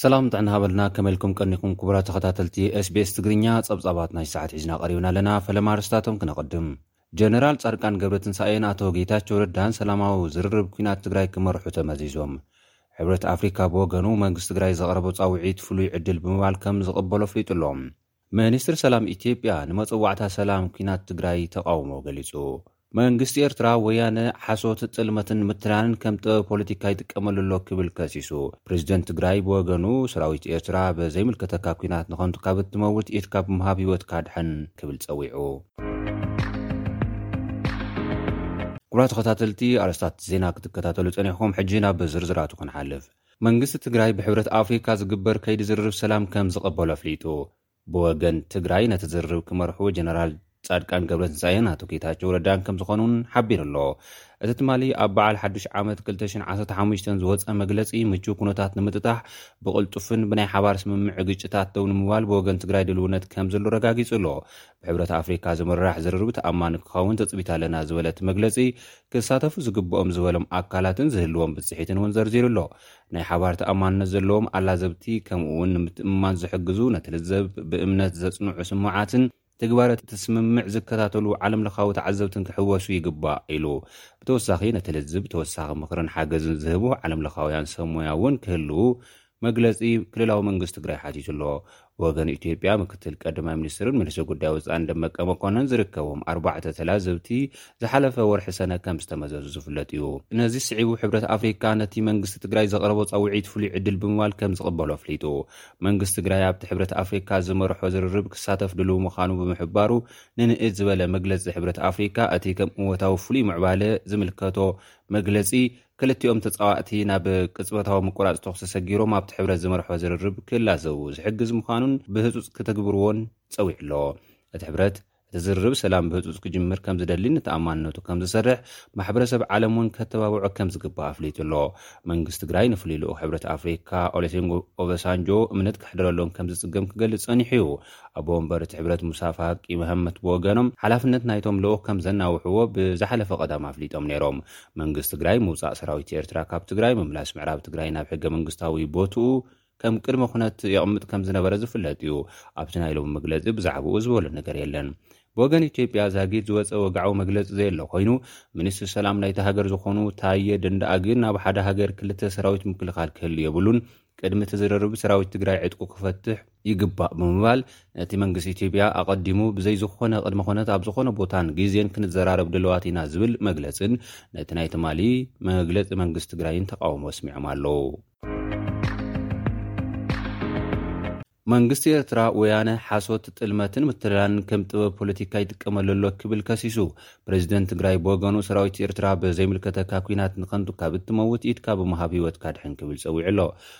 ሰላም ጥዕና ሃበልና ከመልኩም ቀኒኹም ክቡራ ተኸታተልቲ ስbs ትግርኛ ጸብጻባት ናይ ሰዓት ሒዝና ቀሪብና ኣለና ፈለማ ኣርስታቶም ክነቕድም ጀነራል ጻድቃን ገብረ ትንሳኤን ኣቶ ጌታቸው ረዳን ሰላማዊ ዝርርብ ኩናት ትግራይ ክመርሑ ተመዚዞም ሕብረት ኣፍሪካ ብወገኑ መንግስቲ ትግራይ ዘቕረቦ ጻውዒት ፍሉይ ዕድል ብምባል ከም ዝቕበሎ ኣፍሊጡ ኣሎ ሚኒስትሪ ሰላም ኢትዮጵያ ንመጸዋዕታ ሰላም ኲናት ትግራይ ተቓውሞ ገሊጹ። መንግስቲ ኤርትራ፣ ወያነ ሓሶት፣ ጥልመትን ምትላልን ከም ጥበብ ፖለቲካ ይጥቀመሉ ኣሎ ክብል ከሲሱ። ፕረዚደንት ትግራይ ብወገኑ፣ ሰራዊት ኤርትራ ብዘይምልከተካ ኲናት ንኸንቱ ካብ እትመውት ኢድካ ብምሃብ ህይወትካ ኣድሕን ክብል ጸዊዑ። ክቡራት ተኸታተልቲ፣ ኣርእስታት ዜና ክትከታተሉ ጸኒሕኩም፣ ሕጂ ናብ ዝርዝራቱ ክንሓልፍ። መንግስቲ ትግራይ ብሕብረት ኣፍሪካ ዝግበር ከይዲ ዝርርብ ሰላም ከምዝቐበሎ ኣፍሊጡ። ብወገን ትግራይ ነቲ ዝርርብ ክመርሑ ጀነራል ፃድቃን ገብረትንሳኤን ኣቶ ጌታቸው ረዳን ከምዝኾኑ እውን ሓቢሩ ኣሎ። እቲ ትማሊ ኣብ በዓል ሓዱሽ ዓመት ክልተ ሽሕን ዓሰርተ ሓሙሽተን ዝወፀ መግለፂ ምቹው ኩነታት ንምጥጣሕ ብቕልጡፍን ብናይ ሓባር ስምምዕ ግጭታት ደው ንምባል ብወገን ትግራይ ድልውነት ከምዘሎ ረጋጊፁ ኣሎ። ብሕብረት ኣፍሪካ ዝምራሕ ዝርርብ ተኣማኒ ክኸውን ትፅቢት ኣለና ዝበለ እቲ መግለፂ ክሳተፉ ዝግብኦም ዝበሎም ኣካላትን ዝህልዎም ብፅሒትን እውን ዘርዚሩ ኣሎ። ናይ ሓባር ተኣማንነት ዘለዎም ኣላዘብቲ ከምኡ እውን ንምትእምማን ዝሕግዙ ነቲ ልዘብ ብእምነት ዘፅንዑ ስምዓትን ትግባረ እቲ ስምምዕ ዝከታተሉ ዓለም ለኻዊ ተዓዘብትን ክሕወሱ ይግባእ ኢሉ። ብተወሳኺ ነቲ ልዝብ ተወሳኺ ምኽርን ሓገዝን ዝህቡ ዓለም ለኻውያን ሰብ ሞያ እውን ክህልው መግለፂ ክልላዊ መንግስቲ ትግራይ ሓቲቱ ኣሎ። ብወገን ኢትዮጵያ ምክትል ቀዳማይ ሚኒስትርን ሚኒስትር ጉዳይ ወፃእን ደመቀ መኮነን ዝርከቦም ኣርባዕተ ተላዘብቲ ዝሓለፈ ወርሒ ሰነ ከምዝተመዘዙ ዝፍለጥ እዩ። ነዚ ስዒቡ ሕብረት ኣፍሪካ ነቲ መንግስቲ ትግራይ ዘቕረቦ ፃውዒት ፍሉይ ዕድል ብምባል ከምዝቕበሎ ኣፍሊጡ። መንግስቲ ትግራይ ኣብቲ ሕብረት ኣፍሪካ ዝመርሖ ዝርርብ ክሳተፍ ድልው ምዃኑ ብምሕባሩ ንንእድ ዝበለ መግለፂ ሕብረት ኣፍሪካ እቲ ከም እወታዊ ፍሉይ ምዕባለ ዝምልከቶ መግለፂ ክልቲኦም ተጻዋእቲ ናብ ቅጽበታዊ ምቁራጽ ተኹሲ ሰጊሮም ኣብቲ ሕብረት ዝመርሖ ዝርርብ ክላዘቡ ዝሕግዝ ምዃኑን ብህጹጽ ክትግብርዎን ጸዊዑ ኣሎ። እቲ ሕብረት እቲ ዝርርብ ሰላም ብህጹጽ ክጅምር ከም ዝደሊን ንተኣማንነቱ ከም ዝሰርሕ ማሕበረሰብ ዓለም እውን ከተባብዖ ከም ዝግባእ ኣፍሊጡ ኣሎ። መንግስቲ ትግራይ ንፍሉይ ልኡኽ ሕብረት ኣፍሪካ ኦሌሴንጎ ኦበሳንጆ እምነት ከሕድረሎም ከም ዝጽገም ክገልጽ ጸኒሑ እዩ። ኣቦ ወንበር እቲ ሕብረት ሙሳ ፋቂ መሀመት ብወገኖም ሓላፍነት ናይቶም ልኡኽ ከም ዘናውሕዎ ብዝሓለፈ ቀዳም ኣፍሊጦም ነይሮም። መንግስቲ ትግራይ ምውፃእ ሰራዊት ኤርትራ ካብ ትግራይ፣ ምምላስ ምዕራብ ትግራይ ናብ ሕገ መንግስታዊ ቦትኡ ከም ቅድመ ኩነት የቕምጥ ከም ዝነበረ ዝፍለጥ እዩ። ኣብቲ ናይ ሎሚ መግለፂ ብዛዕባኡ ዝበሎ ነገር የለን። ብወገን ኢትዮጵያ ዛጊት ዝወፀ ወግዓዊ መግለፂ ዘየለ ኮይኑ፣ ሚኒስትር ሰላም ናይታ ሃገር ዝኾኑ ታየ ደንደኣ ግን ኣብ ሓደ ሃገር ክልተ ሰራዊት ምክልኻል ክህሉ የብሉን፣ ቅድሚ እቲ ዝርርብ ሰራዊት ትግራይ ዕጥቁ ክፈትሕ ይግባእ ብምባል ነቲ መንግስቲ ኢትዮጵያ ኣቐዲሙ ብዘይ ዝኾነ ቅድመ ኹነት ኣብ ዝኾነ ቦታን ግዜን ክንዘራረብ ድልዋት ኢና ዝብል መግለፅን ነቲ ናይ ትማሊ መግለፂ መንግስቲ ትግራይን ተቓውሞ ኣስሚዖም ኣለዉ። መንግስቲ ኤርትራ ወያነ ሓሶት፣ ጥልመትን ምትላልን ከም ጥበብ ፖለቲካ ይጥቀመሉ ኣሎ ክብል ከሲሱ። ፕሬዚደንት ትግራይ ብወገኑ ሰራዊት ኤርትራ ብዘይምልከተካ ኲናት ንኸንቱ ካብ እትመውት ኢድካ ብምሃብ ህይወትካ ድሕን ክብል ጸዊዑ ኣሎ።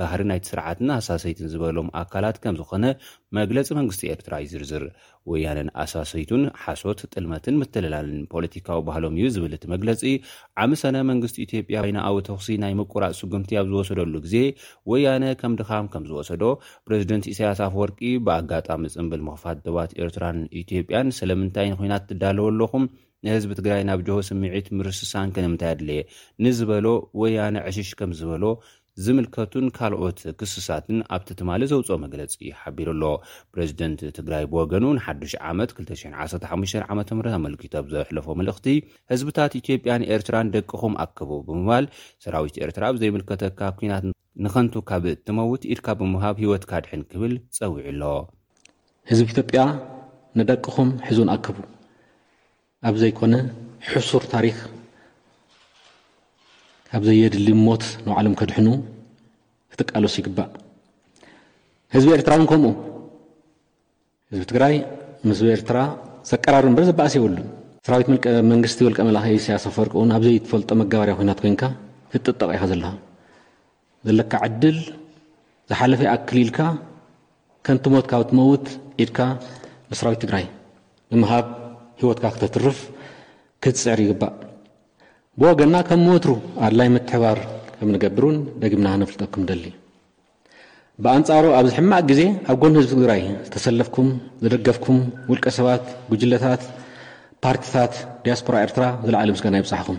ባህሪ ናይቲ ስርዓትን ኣሳሰይትን ዝበሎም ኣካላት ከም ዝኾነ መግለጺ መንግስቲ ኤርትራ ይዝርዝር። ወያነን ኣሳሰይቱን ሓሶት፣ ጥልመትን ምትልላልን ፖለቲካዊ ባህሎም እዩ ዝብል እቲ መግለጺ፣ ዓሚ ሰነ መንግስቲ ኢትዮጵያ በይነኣዊ ተኹሲ ናይ ምቁራጽ ስጉምቲ ኣብ ዝወሰደሉ ግዜ ወያነ ከም ድኻም ከም ዝወሰዶ ፕረዚደንት ኢሳያስ ኣፈወርቂ ብኣጋጣሚ ጽምብል ምኽፋት ዶባት ኤርትራን ኢትዮጵያን ስለምንታይ ንኹናት ትዳለዉ ኣለኹም ንህዝቢ ትግራይ ናብ ጀሆ ስምዒት ምርስሳን ክንምታይ ኣድለየ ንዝበሎ ወያነ ዕሽሽ ከም ዝበሎ ዝምልከቱን ካልኦት ክስታትን ኣብቲ ትማሊ ዘውጽኦ መግለጺ ሓቢሩ ኣሎ። ፕረዚደንት ትግራይ ብወገኑ ንሓዱሽ ዓመት ክልተ ሽሕን ዓሰርተ ሓሙሽተን ዓመተ ምህረት ኣመልኪቱ ኣብ ዘሕለፎ መልእኽቲ ህዝብታት ኢትዮጵያን ኤርትራን ደቅኹም ኣክቡ ብምባል ሰራዊት ኤርትራ ኣብ ዘይምልከተካ ኲናት ንኸንቱ ካብ እትመውት ኢድካ ብምሃብ ህይወትካ ኣድሕን ክብል ጸዊዑ ኣሎ። ህዝቢ ኢትዮጵያ ንደቅኹም ሕዙን ኣክቡ! ኣብ ዘይኮነ ሕሱር ታሪኽ ካብ ዘየድሊ ሞት ንባዕሎም ከድሕኑ ክትቃለሱ ይግባእ ህዝቢ ኤርትራ እውን ከምኡ ህዝቢ ትግራይ ምስ ህዝቢ ኤርትራ ዘቀራርብ እምበር ዘባእስ የብሉን ሰራዊት መንግስቲ ውልቀ መላኺ ኢሳያስ ኣፈወርቂ እውን ኣብ ዘይትፈልጦ መጋበርያ ኩናት ኮይንካ ትጥጠቕ ኢኻ ዘለኻ ዘለካ ዕድል ዝሓለፈ ይኣክል ኢልካ ከንቲ ሞት ካብ ትመውት ኢድካ ንሰራዊት ትግራይ ብምሃብ ህይወትካ ክተትርፍ ክትፅዕር ይግባእ። ብወገና ከም ወትሩ ኣድላይ ምትሕባር ከም ንገብር እውን ደጊምና ነፍልጠኩም ደሊ። ብኣንጻሩ ኣብዚ ሕማቅ ግዜ ኣብ ጎኒ ህዝቢ ትግራይ ዝተሰለፍኩም ዝደገፍኩም ውልቀ ሰባት፣ ጉጅለታት፣ ፓርቲታት ዲያስፖራ ኤርትራ ዝለዓለ ምስጋና ይብጻሕኹም።